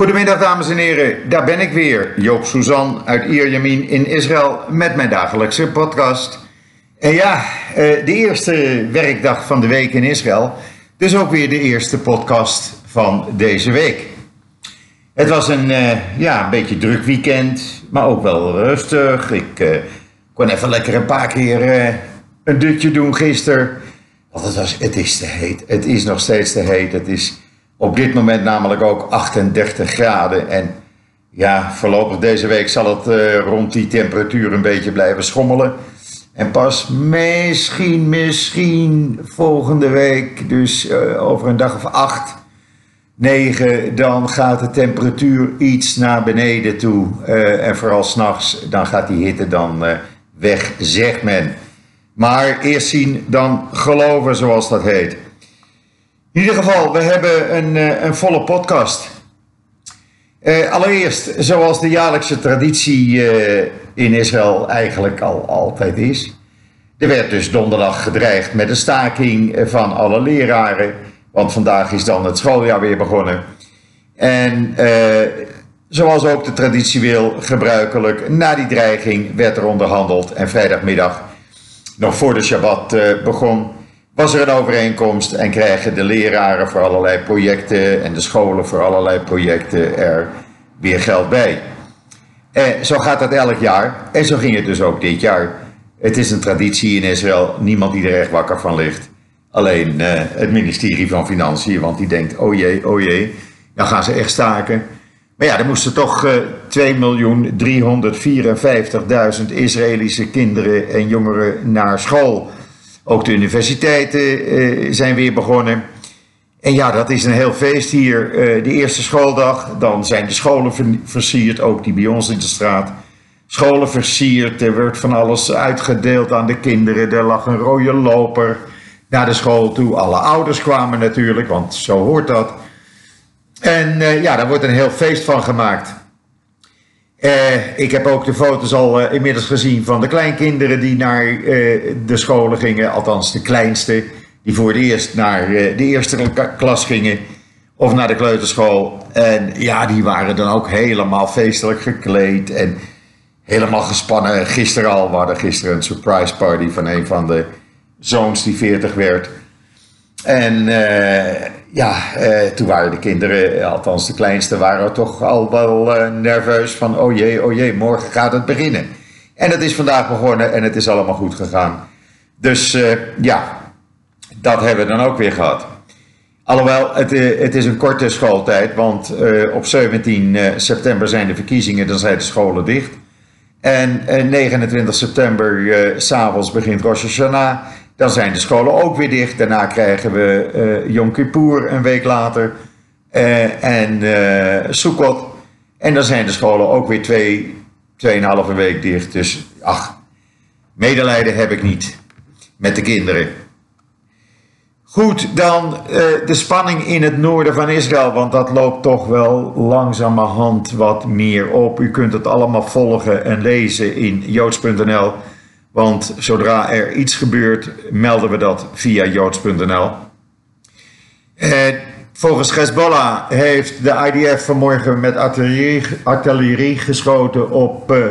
Goedemiddag dames en heren, daar ben ik weer, Joop Suzan uit Ierjamin in Israël met mijn dagelijkse podcast. En ja, eh, de eerste werkdag van de week in Israël, dus ook weer de eerste podcast van deze week. Het was een, eh, ja, een beetje druk weekend, maar ook wel rustig. Ik uh, kon even lekker een paar keer een dutje doen gisteren. Want het, was, het is te heet, het is nog steeds te heet, het is op dit moment namelijk ook 38 graden. En ja, voorlopig deze week zal het uh, rond die temperatuur een beetje blijven schommelen. En pas misschien, misschien volgende week, dus uh, over een dag of acht, negen, dan gaat de temperatuur iets naar beneden toe. Uh, en vooral s'nachts, dan gaat die hitte dan weg, zegt men. Maar eerst zien, dan geloven, zoals dat heet. In ieder geval, we hebben een, eh, een volle podcast. Uh, allereerst, zoals de jaarlijkse traditie uh, in Israël eigenlijk al altijd is. Er werd dus donderdag gedreigd met een staking van alle leraren. Want vandaag is dan het schooljaar weer begonnen. En zoals ook de traditie wil, gebruikelijk, na die dreiging werd er onderhandeld. En vrijdagmiddag, nog voor de Shabbat begon, was er een overeenkomst en krijgen de leraren voor allerlei projecten en de scholen voor allerlei projecten er weer geld bij. En zo gaat dat elk jaar en zo ging het dus ook dit jaar. Het is een traditie in Israël, niemand die er echt wakker van ligt. Alleen eh, het ministerie van Financiën, want die denkt, oh jee, oh jee, dan gaan ze echt staken. Maar ja, er moesten toch uh, 2.354.000 Israëlische kinderen en jongeren naar school. Ook de universiteiten uh, zijn weer begonnen. En ja, dat is een heel feest hier. Uh, de eerste schooldag, dan zijn de scholen versierd, ook die bij ons in de straat. Scholen versierd, er wordt van alles uitgedeeld aan de kinderen. Er lag een rode loper naar de school toe. Alle ouders kwamen natuurlijk, want zo hoort dat. En uh, ja, daar wordt een heel feest van gemaakt. Uh, ik heb ook de foto's al uh, inmiddels gezien van de kleinkinderen die naar uh, de scholen gingen. Althans, de kleinste, die voor het eerst naar de eerste klas gingen. Of naar de kleuterschool. En ja, die waren dan ook helemaal feestelijk gekleed. En helemaal gespannen. Gisteren al, we hadden gisteren een surprise party van een van de zoons die 40 werd. En ja, eh, toen waren de kinderen, althans de kleinste, waren toch al wel uh, nerveus van oh jee, oh jee, morgen gaat het beginnen. En het is vandaag begonnen en het is allemaal goed gegaan. Dus ja, dat hebben we dan ook weer gehad. Alhoewel, het, het is een korte schooltijd, want op 17 september zijn de verkiezingen, dan zijn de scholen dicht. En 29 september, s'avonds, begint Rosh Hashanah. Dan zijn de scholen ook weer dicht. Daarna krijgen we uh, Yom Kippur een week later. Uh, en uh, Sukkot. En dan zijn de scholen ook weer twee, tweeënhalve week dicht. Dus ach, medelijden heb ik niet met de kinderen. Goed, dan de spanning in het noorden van Israël, want dat loopt toch wel langzamerhand wat meer op. U kunt het allemaal volgen en lezen in joods.nl. Want zodra er iets gebeurt, melden we dat via joods.nl. Eh, volgens Hezbollah heeft de IDF vanmorgen met artillerie, geschoten op uh,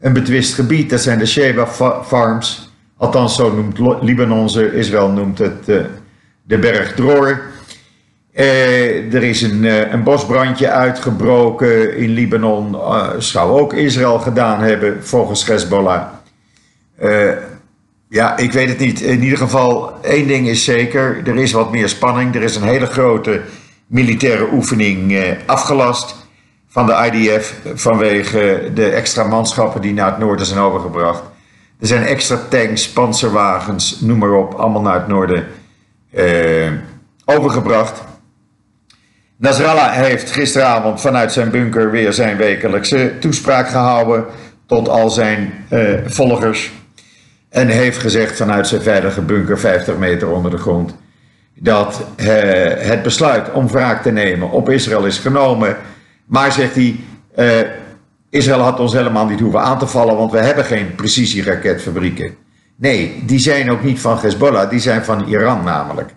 een betwist gebied. Dat zijn de Sheba Farms. Althans, zo noemt Libanon ze. Israël noemt het uh, de berg Dror. Uh, er is een, een, bosbrandje uitgebroken in Libanon. zou ook Israël gedaan hebben, volgens Hezbollah. Uh, ja, ik weet het niet. In ieder geval, één ding is zeker. Er is wat meer spanning. Er is een hele grote militaire oefening uh, afgelast van de IDF vanwege de extra manschappen die naar het noorden zijn overgebracht. Er zijn extra tanks, panzerwagens, noem maar op, allemaal naar het noorden uh, overgebracht. Nasrallah heeft gisteravond vanuit zijn bunker weer zijn wekelijkse toespraak gehouden tot al zijn volgers. En heeft gezegd vanuit zijn veilige bunker 50 meter onder de grond dat uh, het besluit om wraak te nemen op Israël is genomen. Maar zegt hij, uh, Israël had ons helemaal niet hoeven aan te vallen, want we hebben geen precisieraketfabrieken. Nee, die zijn ook niet van Hezbollah, die zijn van Iran namelijk.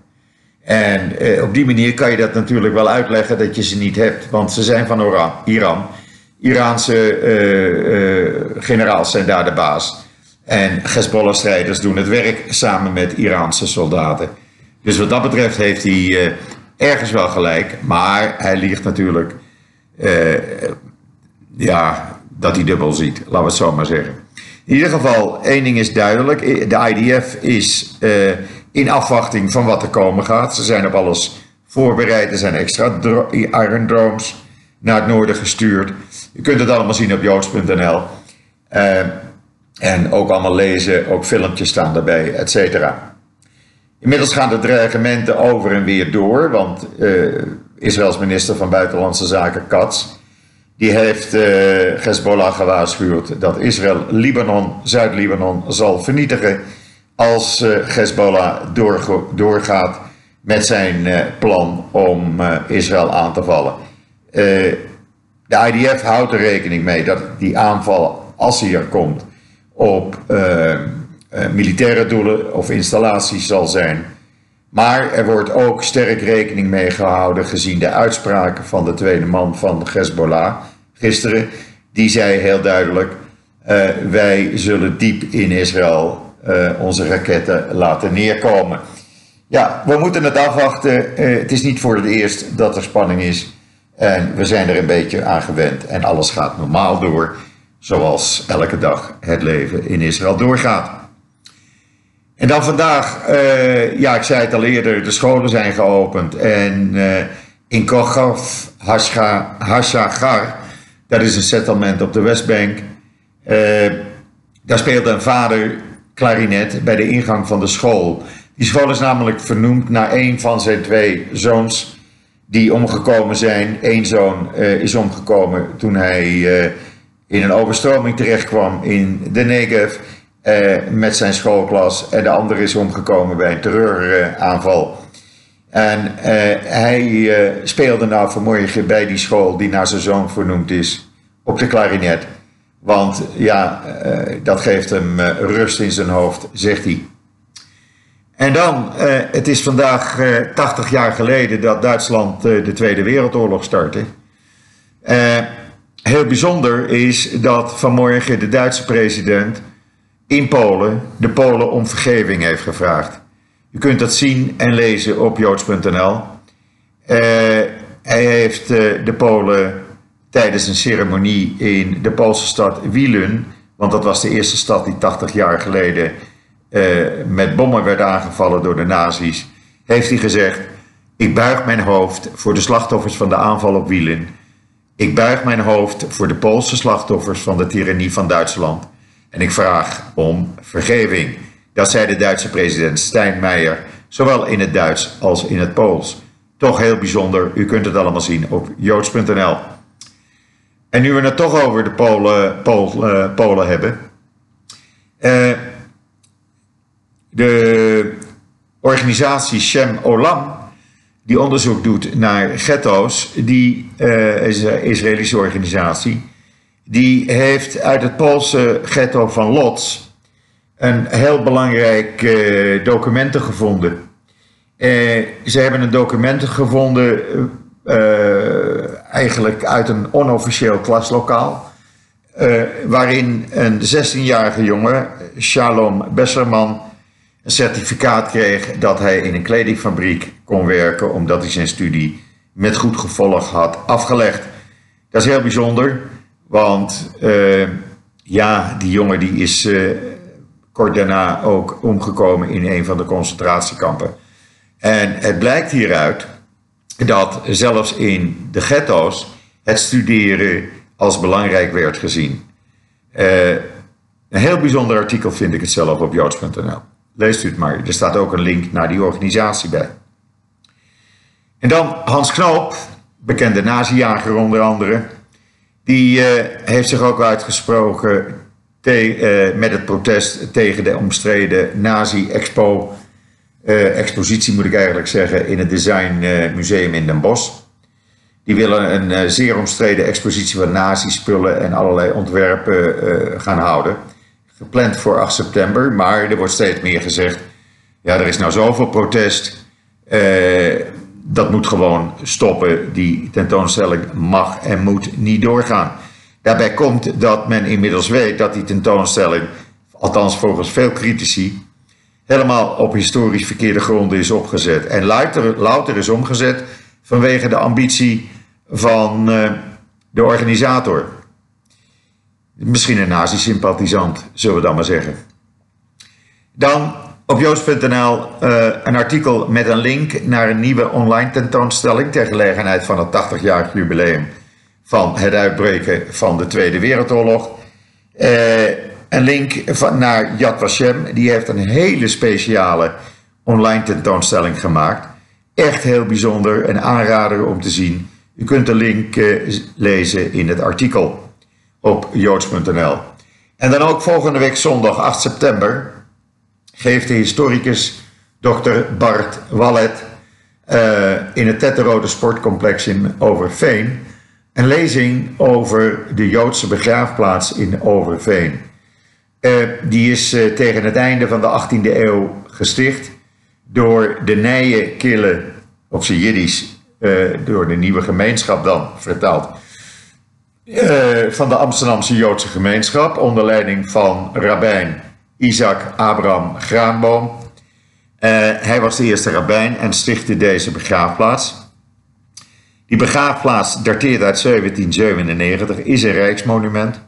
En eh, op die manier kan je dat natuurlijk wel uitleggen dat je ze niet hebt, want ze zijn van Oran, Iran. Iraanse eh, eh, generaals zijn daar de baas. En Hezbollah-strijders doen het werk samen met Iraanse soldaten. Dus wat dat betreft heeft hij eh, ergens wel gelijk, maar hij liegt natuurlijk. eh, ja, dat hij dubbel ziet, laten we het zo maar zeggen. In ieder geval, één ding is duidelijk: de IDF is eh, in afwachting van wat er komen gaat. Ze zijn op alles voorbereid. Er zijn extra Iron Drones naar het noorden gestuurd. Je kunt het allemaal zien op joods.nl. en ook allemaal lezen, ook filmpjes staan daarbij, et cetera. Inmiddels gaan de dreigementen over en weer door, want eh, Israëls minister van Buitenlandse Zaken Katz, die heeft eh Hezbollah gewaarschuwd dat Israël Libanon, Zuid-Libanon zal vernietigen als eh, Hezbollah doorgaat met zijn plan om Israël aan te vallen. De IDF houdt er rekening mee dat die aanval, als hij er komt, op eh, eh, militaire doelen of installaties zal zijn. Maar er wordt ook sterk rekening mee gehouden gezien de uitspraken van de tweede man van Hezbollah gisteren. Die zei heel duidelijk, eh, wij zullen diep in Israël onze raketten laten neerkomen. Ja, we moeten het afwachten. Het is niet voor het eerst dat er spanning is. En we zijn er een beetje aan gewend. En alles gaat normaal door. Zoals elke dag het leven in Israël doorgaat. En dan vandaag, eh, ja, ik zei het al eerder, de scholen zijn geopend. En eh, in Hasha- Hashagar, dat is een settlement op de Westbank. eh, daar speelde een vader klarinet bij de ingang van de school. Die school is namelijk vernoemd naar een van zijn twee zoons die omgekomen zijn. Eén zoon is omgekomen toen hij in een overstroming terechtkwam in de Negev eh, met zijn schoolklas. En de andere is omgekomen bij een terreuraanval. En eh, hij eh, speelde nou vanmorgen bij die school die naar zijn zoon vernoemd is op de klarinet. Want ja, dat geeft hem rust in zijn hoofd, zegt hij. En dan, het is vandaag eh 80 jaar geleden dat Duitsland de Tweede Wereldoorlog startte. Heel bijzonder is dat vanmorgen de Duitse president in Polen de Polen om vergeving heeft gevraagd. U kunt dat zien en lezen op joods.nl. Eh, hij heeft eh, de Polen tijdens een ceremonie in de Poolse stad Wielun, want dat was de eerste stad die 80 jaar geleden eh, met bommen werd aangevallen door de nazi's, heeft hij gezegd: Ik buig mijn hoofd voor de slachtoffers van de aanval op Wielun. Ik buig mijn hoofd voor de Poolse slachtoffers van de tirannie van Duitsland. En ik vraag om vergeving. Dat zei de Duitse president Steinmeier, zowel in het Duits als in het Pools. Toch heel bijzonder, u kunt het allemaal zien op joods.nl. En nu we het toch over de Polen, Pool, eh, Polen hebben. Eh, de organisatie Shem Olam, die onderzoek doet naar ghetto's, die eh, is een Israëlische organisatie, die heeft uit het Poolse ghetto van Lodz een heel belangrijk eh, documenten gevonden. Eh, ze hebben een document gevonden, eigenlijk uit een onofficieel klaslokaal, waarin een 16-jarige jongen, Shalom Besserman, een certificaat kreeg dat hij in een kledingfabriek kon werken, omdat hij zijn studie met goed gevolg had afgelegd. Dat is heel bijzonder, want eh, ja, die jongen die is eh, kort daarna ook omgekomen in een van de concentratiekampen. En het blijkt hieruit dat zelfs in de ghetto's het studeren als belangrijk werd gezien. Eh, een heel bijzonder artikel vind ik het zelf op joods.nl. Leest u het maar. Er staat ook een link naar die organisatie bij. En dan Hans Knoop, bekende nazijager onder andere. Die eh, heeft zich ook uitgesproken eh, met het protest tegen de omstreden Nazi-expo. eh, expositie moet ik eigenlijk zeggen, in het Design Museum in Den Bosch. Die willen een zeer omstreden expositie van nazi-spullen en allerlei ontwerpen gaan houden. Gepland voor 8 september, maar er wordt steeds meer gezegd. Ja, er is nou zoveel protest. dat moet gewoon stoppen. Die tentoonstelling mag en moet niet doorgaan. Daarbij komt dat men inmiddels weet dat die tentoonstelling, althans volgens veel critici, helemaal op historisch verkeerde gronden is opgezet. En louter, louter is omgezet vanwege de ambitie van uh, de organisator. Misschien een nazi-sympathisant, zullen we dan maar zeggen. Dan op joost.nl eh, een artikel met een link naar een nieuwe online tentoonstelling ter gelegenheid van het 80-jarig jubileum van het uitbreken van de Tweede Wereldoorlog. Uh, een link van, naar Yad Vashem, die heeft een hele speciale online tentoonstelling gemaakt. Echt heel bijzonder, een aanrader om te zien. U kunt de link uh, lezen in het artikel op joods.nl. En dan ook volgende week zondag 8 september geeft de historicus Dr. Bart Wallet uh, in het Tetterode Sportcomplex in Overveen een lezing over de Joodse begraafplaats in Overveen. Uh, die is uh, tegen het einde van de 18e eeuw gesticht door de Nije Kille, op zijn Jiddisch, door de nieuwe gemeenschap dan vertaald. Van de Amsterdamse Joodse gemeenschap onder leiding van rabbijn Isaac Abraham Graanboom. Uh, hij was de eerste rabbijn en stichtte deze begraafplaats. Die begraafplaats dateert uit 1797, is een rijksmonument.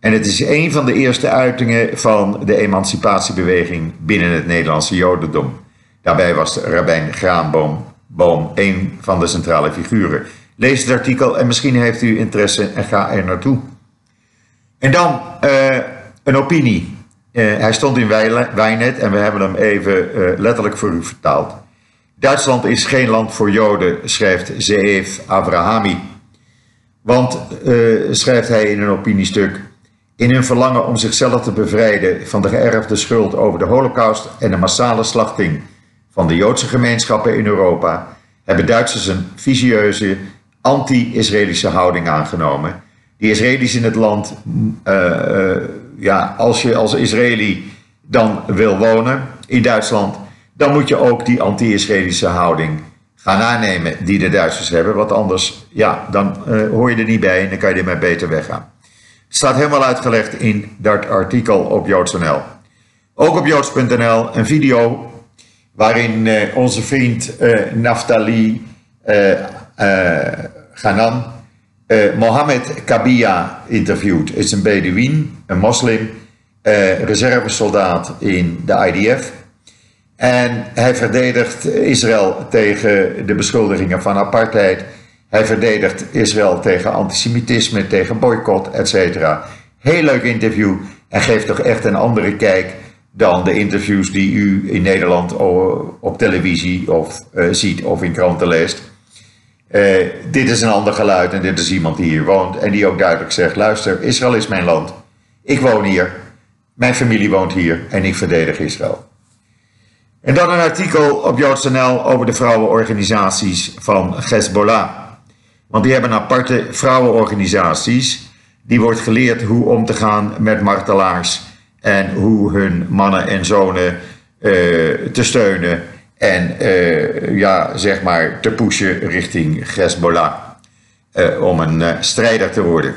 En het is een van de eerste uitingen van de emancipatiebeweging binnen het Nederlandse Jodendom. Daarbij was rabbijn Graanboom Boom een van de centrale figuren. Lees het artikel en misschien heeft u interesse en ga er naartoe. En dan uh, een opinie uh, hij stond in Wijnet en we hebben hem even uh, letterlijk voor u vertaald. Duitsland is geen land voor Joden, schrijft Zeev Abrahami. Want, schrijft hij in een opiniestuk, in hun verlangen om zichzelf te bevrijden van de geërfde schuld over de holocaust en de massale slachting van de Joodse gemeenschappen in Europa, hebben Duitsers een visieuze anti-Israëlische houding aangenomen, die Israëli's in het land ja, als je als Israëli dan wil wonen in Duitsland, dan moet je ook die anti-Israëlische houding gaan aannemen die de Duitsers hebben. Want anders, ja, dan uh, hoor je er niet bij en dan kan je er maar beter weggaan. Het staat helemaal uitgelegd in dat artikel op joods.nl. Ook op joods.nl een video waarin onze vriend Naftali Ghanan uh, Mohammed Kabia interviewt. is een Bedouin, een moslim, uh, reservesoldaat in de IDF. En hij verdedigt Israël tegen de beschuldigingen van apartheid. Hij verdedigt Israël tegen antisemitisme, tegen boycott, etc. Heel leuk interview en geeft toch echt een andere kijk dan de interviews die u in Nederland op televisie of ziet of in kranten leest. Uh, dit is een ander geluid en dit is iemand die hier woont en die ook duidelijk zegt: luister, Israël is mijn land. Ik woon hier, mijn familie woont hier en ik verdedig Israël. En dan een artikel op JoodsNL over de vrouwenorganisaties van Hezbollah. Want die hebben aparte vrouwenorganisaties. Die wordt geleerd hoe om te gaan met martelaars en hoe hun mannen en zonen uh, te steunen en uh, ja, zeg maar te pushen richting Hezbollah uh, om een uh, strijder te worden.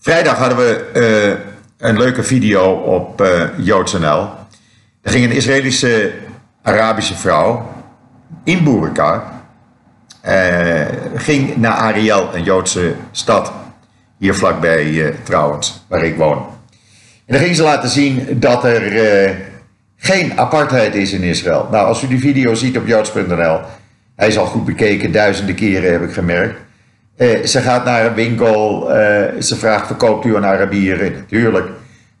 Vrijdag hadden we een leuke video op JoodsNL. Er ging een Israëlische Arabische vrouw in Boerka, ging naar Ariel, een Joodse stad, hier vlakbij trouwens, waar ik woon. En dan ging ze laten zien dat er geen apartheid is in Israël. Nou, als u die video ziet op joods.nl, hij is al goed bekeken, duizenden keren heb ik gemerkt. Eh, ze gaat naar een winkel, eh, ze vraagt, verkoopt u aan Arabieren? Natuurlijk.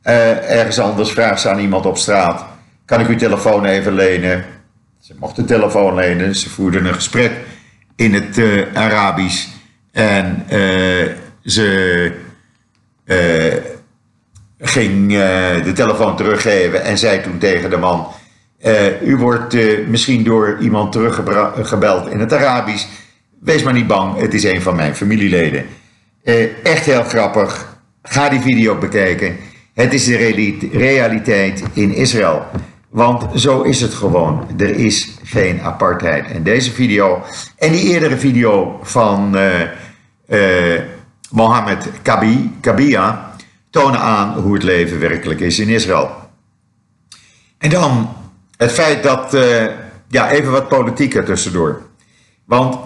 Eh, ergens anders vraagt ze aan iemand op straat, kan ik uw telefoon even lenen? Ze mocht de telefoon lenen, ze voerden een gesprek in het eh, Arabisch. En eh, ze eh, ging uh, de telefoon teruggeven en zei toen tegen de man: uh, U wordt uh, misschien door iemand teruggebeld in het Arabisch. Wees maar niet bang, het is een van mijn familieleden. echt heel grappig. Ga die video bekijken. Het is de realiteit in Israël. Want zo is het gewoon. Er is geen apartheid. En deze video en die eerdere video van Mohammed Kabi, Kabia tonen aan hoe het leven werkelijk is in Israël. En dan het feit dat, uh, ja, even wat politiek er tussendoor. Want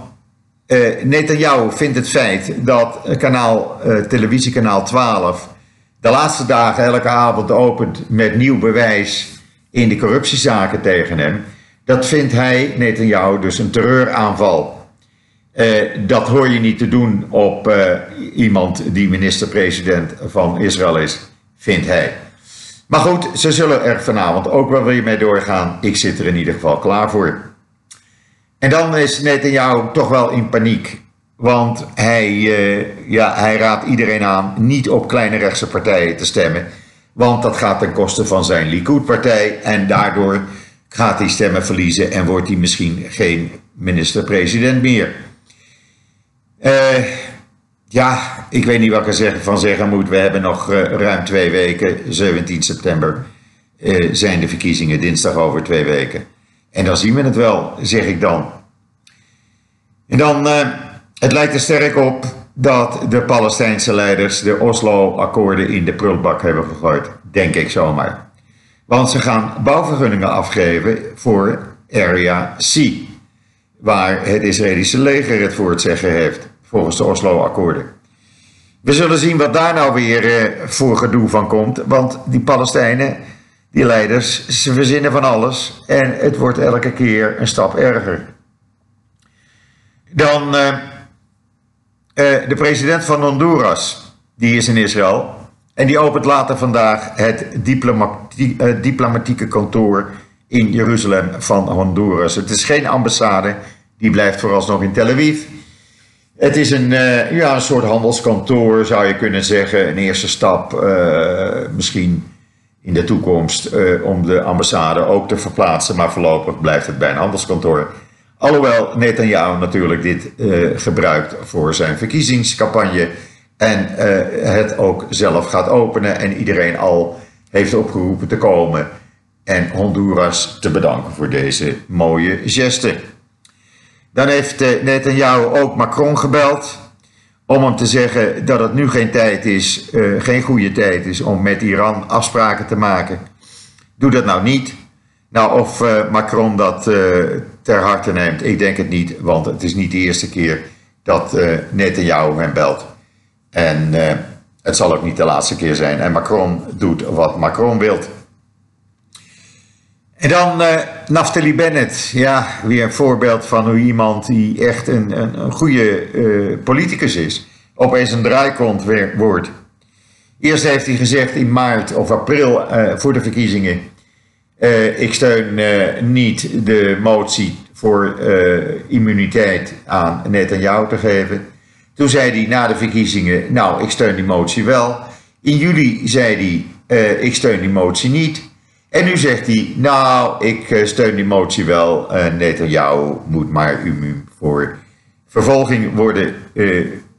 uh, Netanyahu vindt het feit dat kanaal, televisiekanaal 12 de laatste dagen elke avond opent met nieuw bewijs in de corruptiezaken tegen hem. Dat vindt hij, Netanyahu, dus een terreuraanval. Uh, dat hoor je niet te doen op uh, iemand die minister-president van Israël is, vindt hij. Maar goed, ze zullen er vanavond ook wel weer mee doorgaan. Ik zit er in ieder geval klaar voor. En dan is Netanyahu toch wel in paniek. Want hij, uh, ja, hij raadt iedereen aan niet op kleine rechtse partijen te stemmen. Want dat gaat ten koste van zijn Likud-partij. En daardoor gaat hij stemmen verliezen en wordt hij misschien geen minister-president meer. Uh, ja, ik weet niet wat ik er van zeggen moet. We hebben nog uh, ruim twee weken. 17 september uh, zijn de verkiezingen, dinsdag over twee weken. En dan zien we het wel, zeg ik dan. En dan, het lijkt er sterk op dat de Palestijnse leiders de Oslo-akkoorden in de prullenbak hebben gegooid. Denk ik zomaar. Want ze gaan bouwvergunningen afgeven voor Area C, waar het Israëlische leger het voor het zeggen heeft, volgens de Oslo-akkoorden. We zullen zien wat daar nou weer eh, voor gedoe van komt, want die Palestijnen, die leiders, ze verzinnen van alles en het wordt elke keer een stap erger. Dan uh, uh, de president van Honduras, die is in Israël. En die opent later vandaag het diplomatie, diplomatieke kantoor in Jeruzalem van Honduras. Het is geen ambassade, die blijft vooralsnog in Tel Aviv. Het is een, uh, ja, een soort handelskantoor, zou je kunnen zeggen. Een eerste stap, misschien in de toekomst, om de ambassade ook te verplaatsen. Maar voorlopig blijft het bij een handelskantoor. Alhoewel Netanyahu natuurlijk dit gebruikt voor zijn verkiezingscampagne en het ook zelf gaat openen en iedereen al heeft opgeroepen te komen en Honduras te bedanken voor deze mooie geste. Dan heeft uh, Netanyahu ook Macron gebeld om hem te zeggen dat het nu geen tijd is, geen goede tijd is om met Iran afspraken te maken. Doe dat nou niet. Nou, of uh, Macron dat ter harte neemt, ik denk het niet, want het is niet de eerste keer dat uh, Netanyahu hem belt. En het zal ook niet de laatste keer zijn. En Macron doet wat Macron wilt. En dan Naftali Bennett. Ja, weer een voorbeeld van hoe iemand die echt een, een, een goede politicus is, opeens een draaikont wordt. Eerst heeft hij gezegd in maart of april voor de verkiezingen uh, ik steun uh, niet de motie voor uh, immuniteit aan Netanyahu te geven. Toen zei hij na de verkiezingen, nou, ik steun die motie wel. In juli zei hij, ik steun die motie niet. En nu zegt hij, nou, ik steun die motie wel. Netanyahu moet maar immuun voor vervolging worden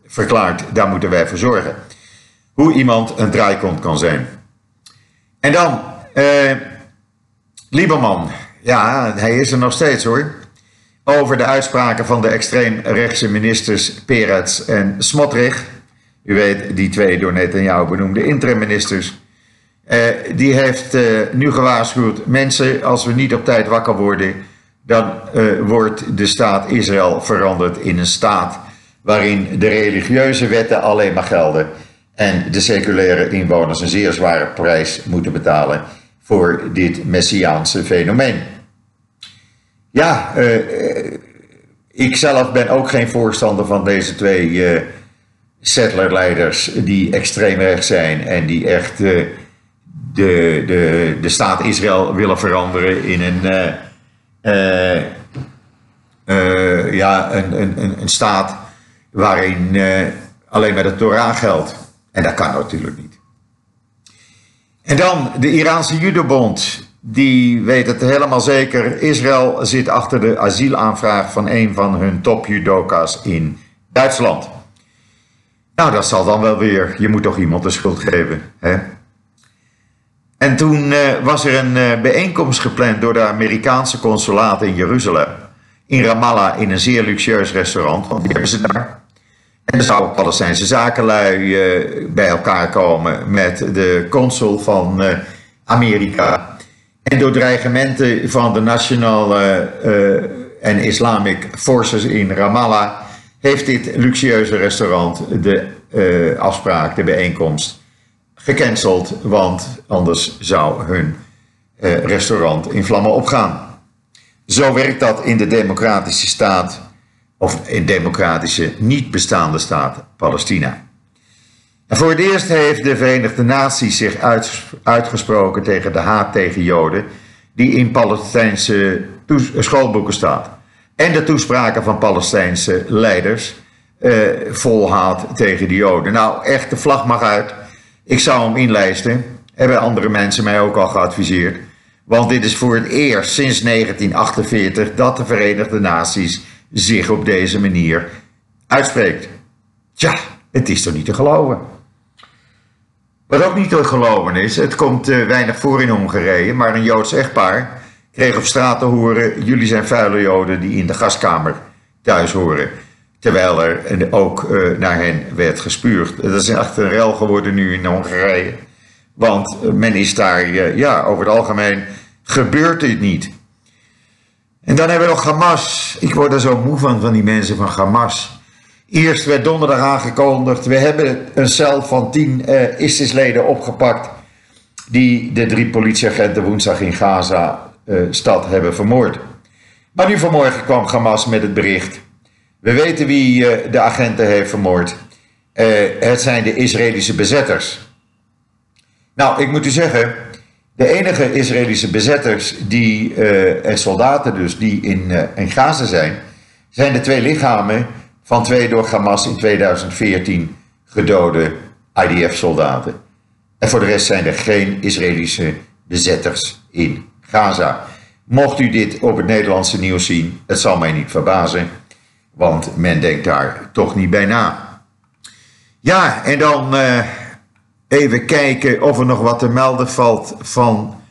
verklaard. Daar moeten wij voor zorgen. Hoe iemand een draaikont kan zijn. En dan... Lieberman, ja, hij is er nog steeds hoor. Over de uitspraken van de extreemrechtse ministers Peretz en Smotrich. U weet, die twee door Netanyahu benoemde interim-ministers. Uh, die heeft uh, nu gewaarschuwd: mensen, als we niet op tijd wakker worden, dan uh, wordt de staat Israël veranderd in een staat waarin de religieuze wetten alleen maar gelden en de seculaire inwoners een zeer zware prijs moeten betalen voor dit messiaanse fenomeen. Ja, ik zelf ben ook geen voorstander van deze twee settlerleiders die extreem rechts zijn en die echt de, de, de staat Israël willen veranderen in een, ja, een, een, een staat waarin alleen maar de Torah geldt. En dat kan natuurlijk niet. En dan de Iraanse judebond. Die weet het helemaal zeker. Israël zit achter de asielaanvraag van een van hun top-judoka's in Duitsland. Nou, dat zal dan wel weer. Je moet toch iemand de schuld geven. Hè? En toen was er een bijeenkomst gepland door de Amerikaanse consulaat in Jeruzalem. In Ramallah in een zeer luxueus restaurant, want die hebben ze daar. En er zouden Palestijnse zakenlui bij elkaar komen met de consul van Amerika. En door dreigementen van de nationale en Islamic Forces in Ramallah heeft dit luxueuze restaurant de afspraak, de bijeenkomst, gecanceld, want anders zou hun uh, restaurant in vlammen opgaan. Zo werkt dat in de democratische staat, of in democratische niet bestaande staat Palestina. Voor het eerst heeft de Verenigde Naties zich uitgesproken tegen de haat tegen Joden die in Palestijnse schoolboeken staat. En de toespraken van Palestijnse leiders uh, vol haat tegen de Joden. Nou, echt, de vlag mag uit. Ik zou hem inlijsten. Hebben andere mensen mij ook al geadviseerd. Want dit is voor het eerst sinds 1948 dat de Verenigde Naties zich op deze manier uitspreekt. Tja, het is toch niet te geloven. Wat ook niet te geloven is, het komt uh, weinig voor in Hongarije, maar een Joods echtpaar kreeg op straat te horen: jullie zijn vuile Joden die in de gaskamer thuis horen. Terwijl er ook uh, naar hen werd gespuurd. Dat is echt een rel geworden nu in Hongarije. Want men is daar, uh, ja, over het algemeen gebeurt dit niet. En dan hebben we nog Hamas. Ik word er zo moe van, van die mensen van Hamas. Eerst werd donderdag aangekondigd, we hebben een cel van tien uh, ISIS-leden opgepakt die de drie politieagenten woensdag in Gaza uh, stad hebben vermoord. Maar nu vanmorgen kwam Hamas met het bericht. We weten wie uh, de agenten heeft vermoord. het zijn de Israëlische bezetters. Nou, ik moet u zeggen, de enige Israëlische bezetters die, en soldaten dus, die in, in Gaza zijn, zijn de twee lichamen van twee door Hamas in 2014 gedode IDF-soldaten. En voor de rest zijn er geen Israëlische bezetters in Gaza. Mocht u dit op het Nederlandse nieuws zien, het zal mij niet verbazen, want men denkt daar toch niet bij na. Ja, en dan uh, even kijken of er nog wat te melden valt van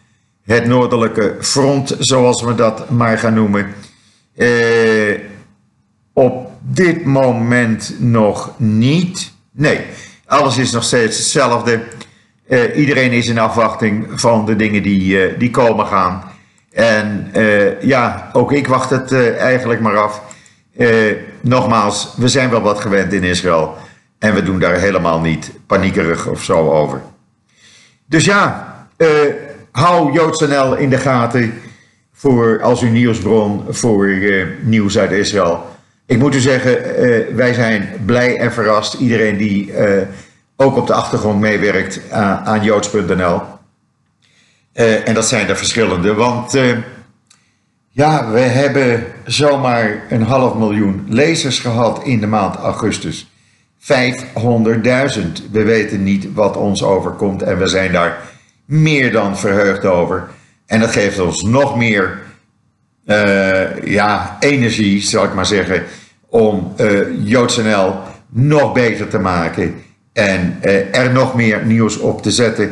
het noordelijke front, zoals we dat maar gaan noemen. Uh, op dit moment nog niet. Nee, alles is nog steeds hetzelfde. Uh, iedereen is in afwachting van de dingen die, die komen gaan. En ja, ook ik wacht het eigenlijk maar af. Nogmaals, we zijn wel wat gewend in Israël. En we doen daar helemaal niet paniekerig of zo over. Dus ja, hou JoodsNL in de gaten voor, als uw nieuwsbron voor nieuws uit Israël. Ik moet u zeggen, uh, wij zijn blij en verrast. Iedereen die uh, ook op de achtergrond meewerkt aan, aan joods.nl. Uh, en dat zijn er verschillende, want ja, we hebben zomaar een half miljoen lezers gehad in de maand augustus. 500.000. We weten niet wat ons overkomt en we zijn daar meer dan verheugd over. En dat geeft ons nog meer uh, ja, energie, zal ik maar zeggen, om uh, JoodsNL nog beter te maken en uh, er nog meer nieuws op te zetten.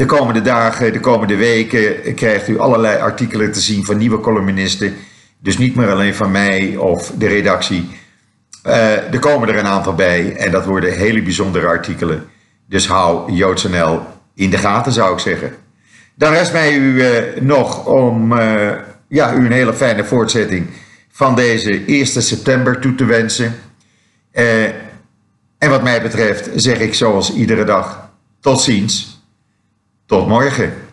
De komende dagen, de komende weken krijgt u allerlei artikelen te zien van nieuwe columnisten. Dus niet meer alleen van mij of de redactie. er komen er een aantal bij en dat worden hele bijzondere artikelen. Dus hou JoodsNL in de gaten zou ik zeggen. Dan rest mij u nog om ja, u een hele fijne voortzetting van deze 1 september toe te wensen. Uh, en wat mij betreft zeg ik zoals iedere dag tot ziens, tot morgen.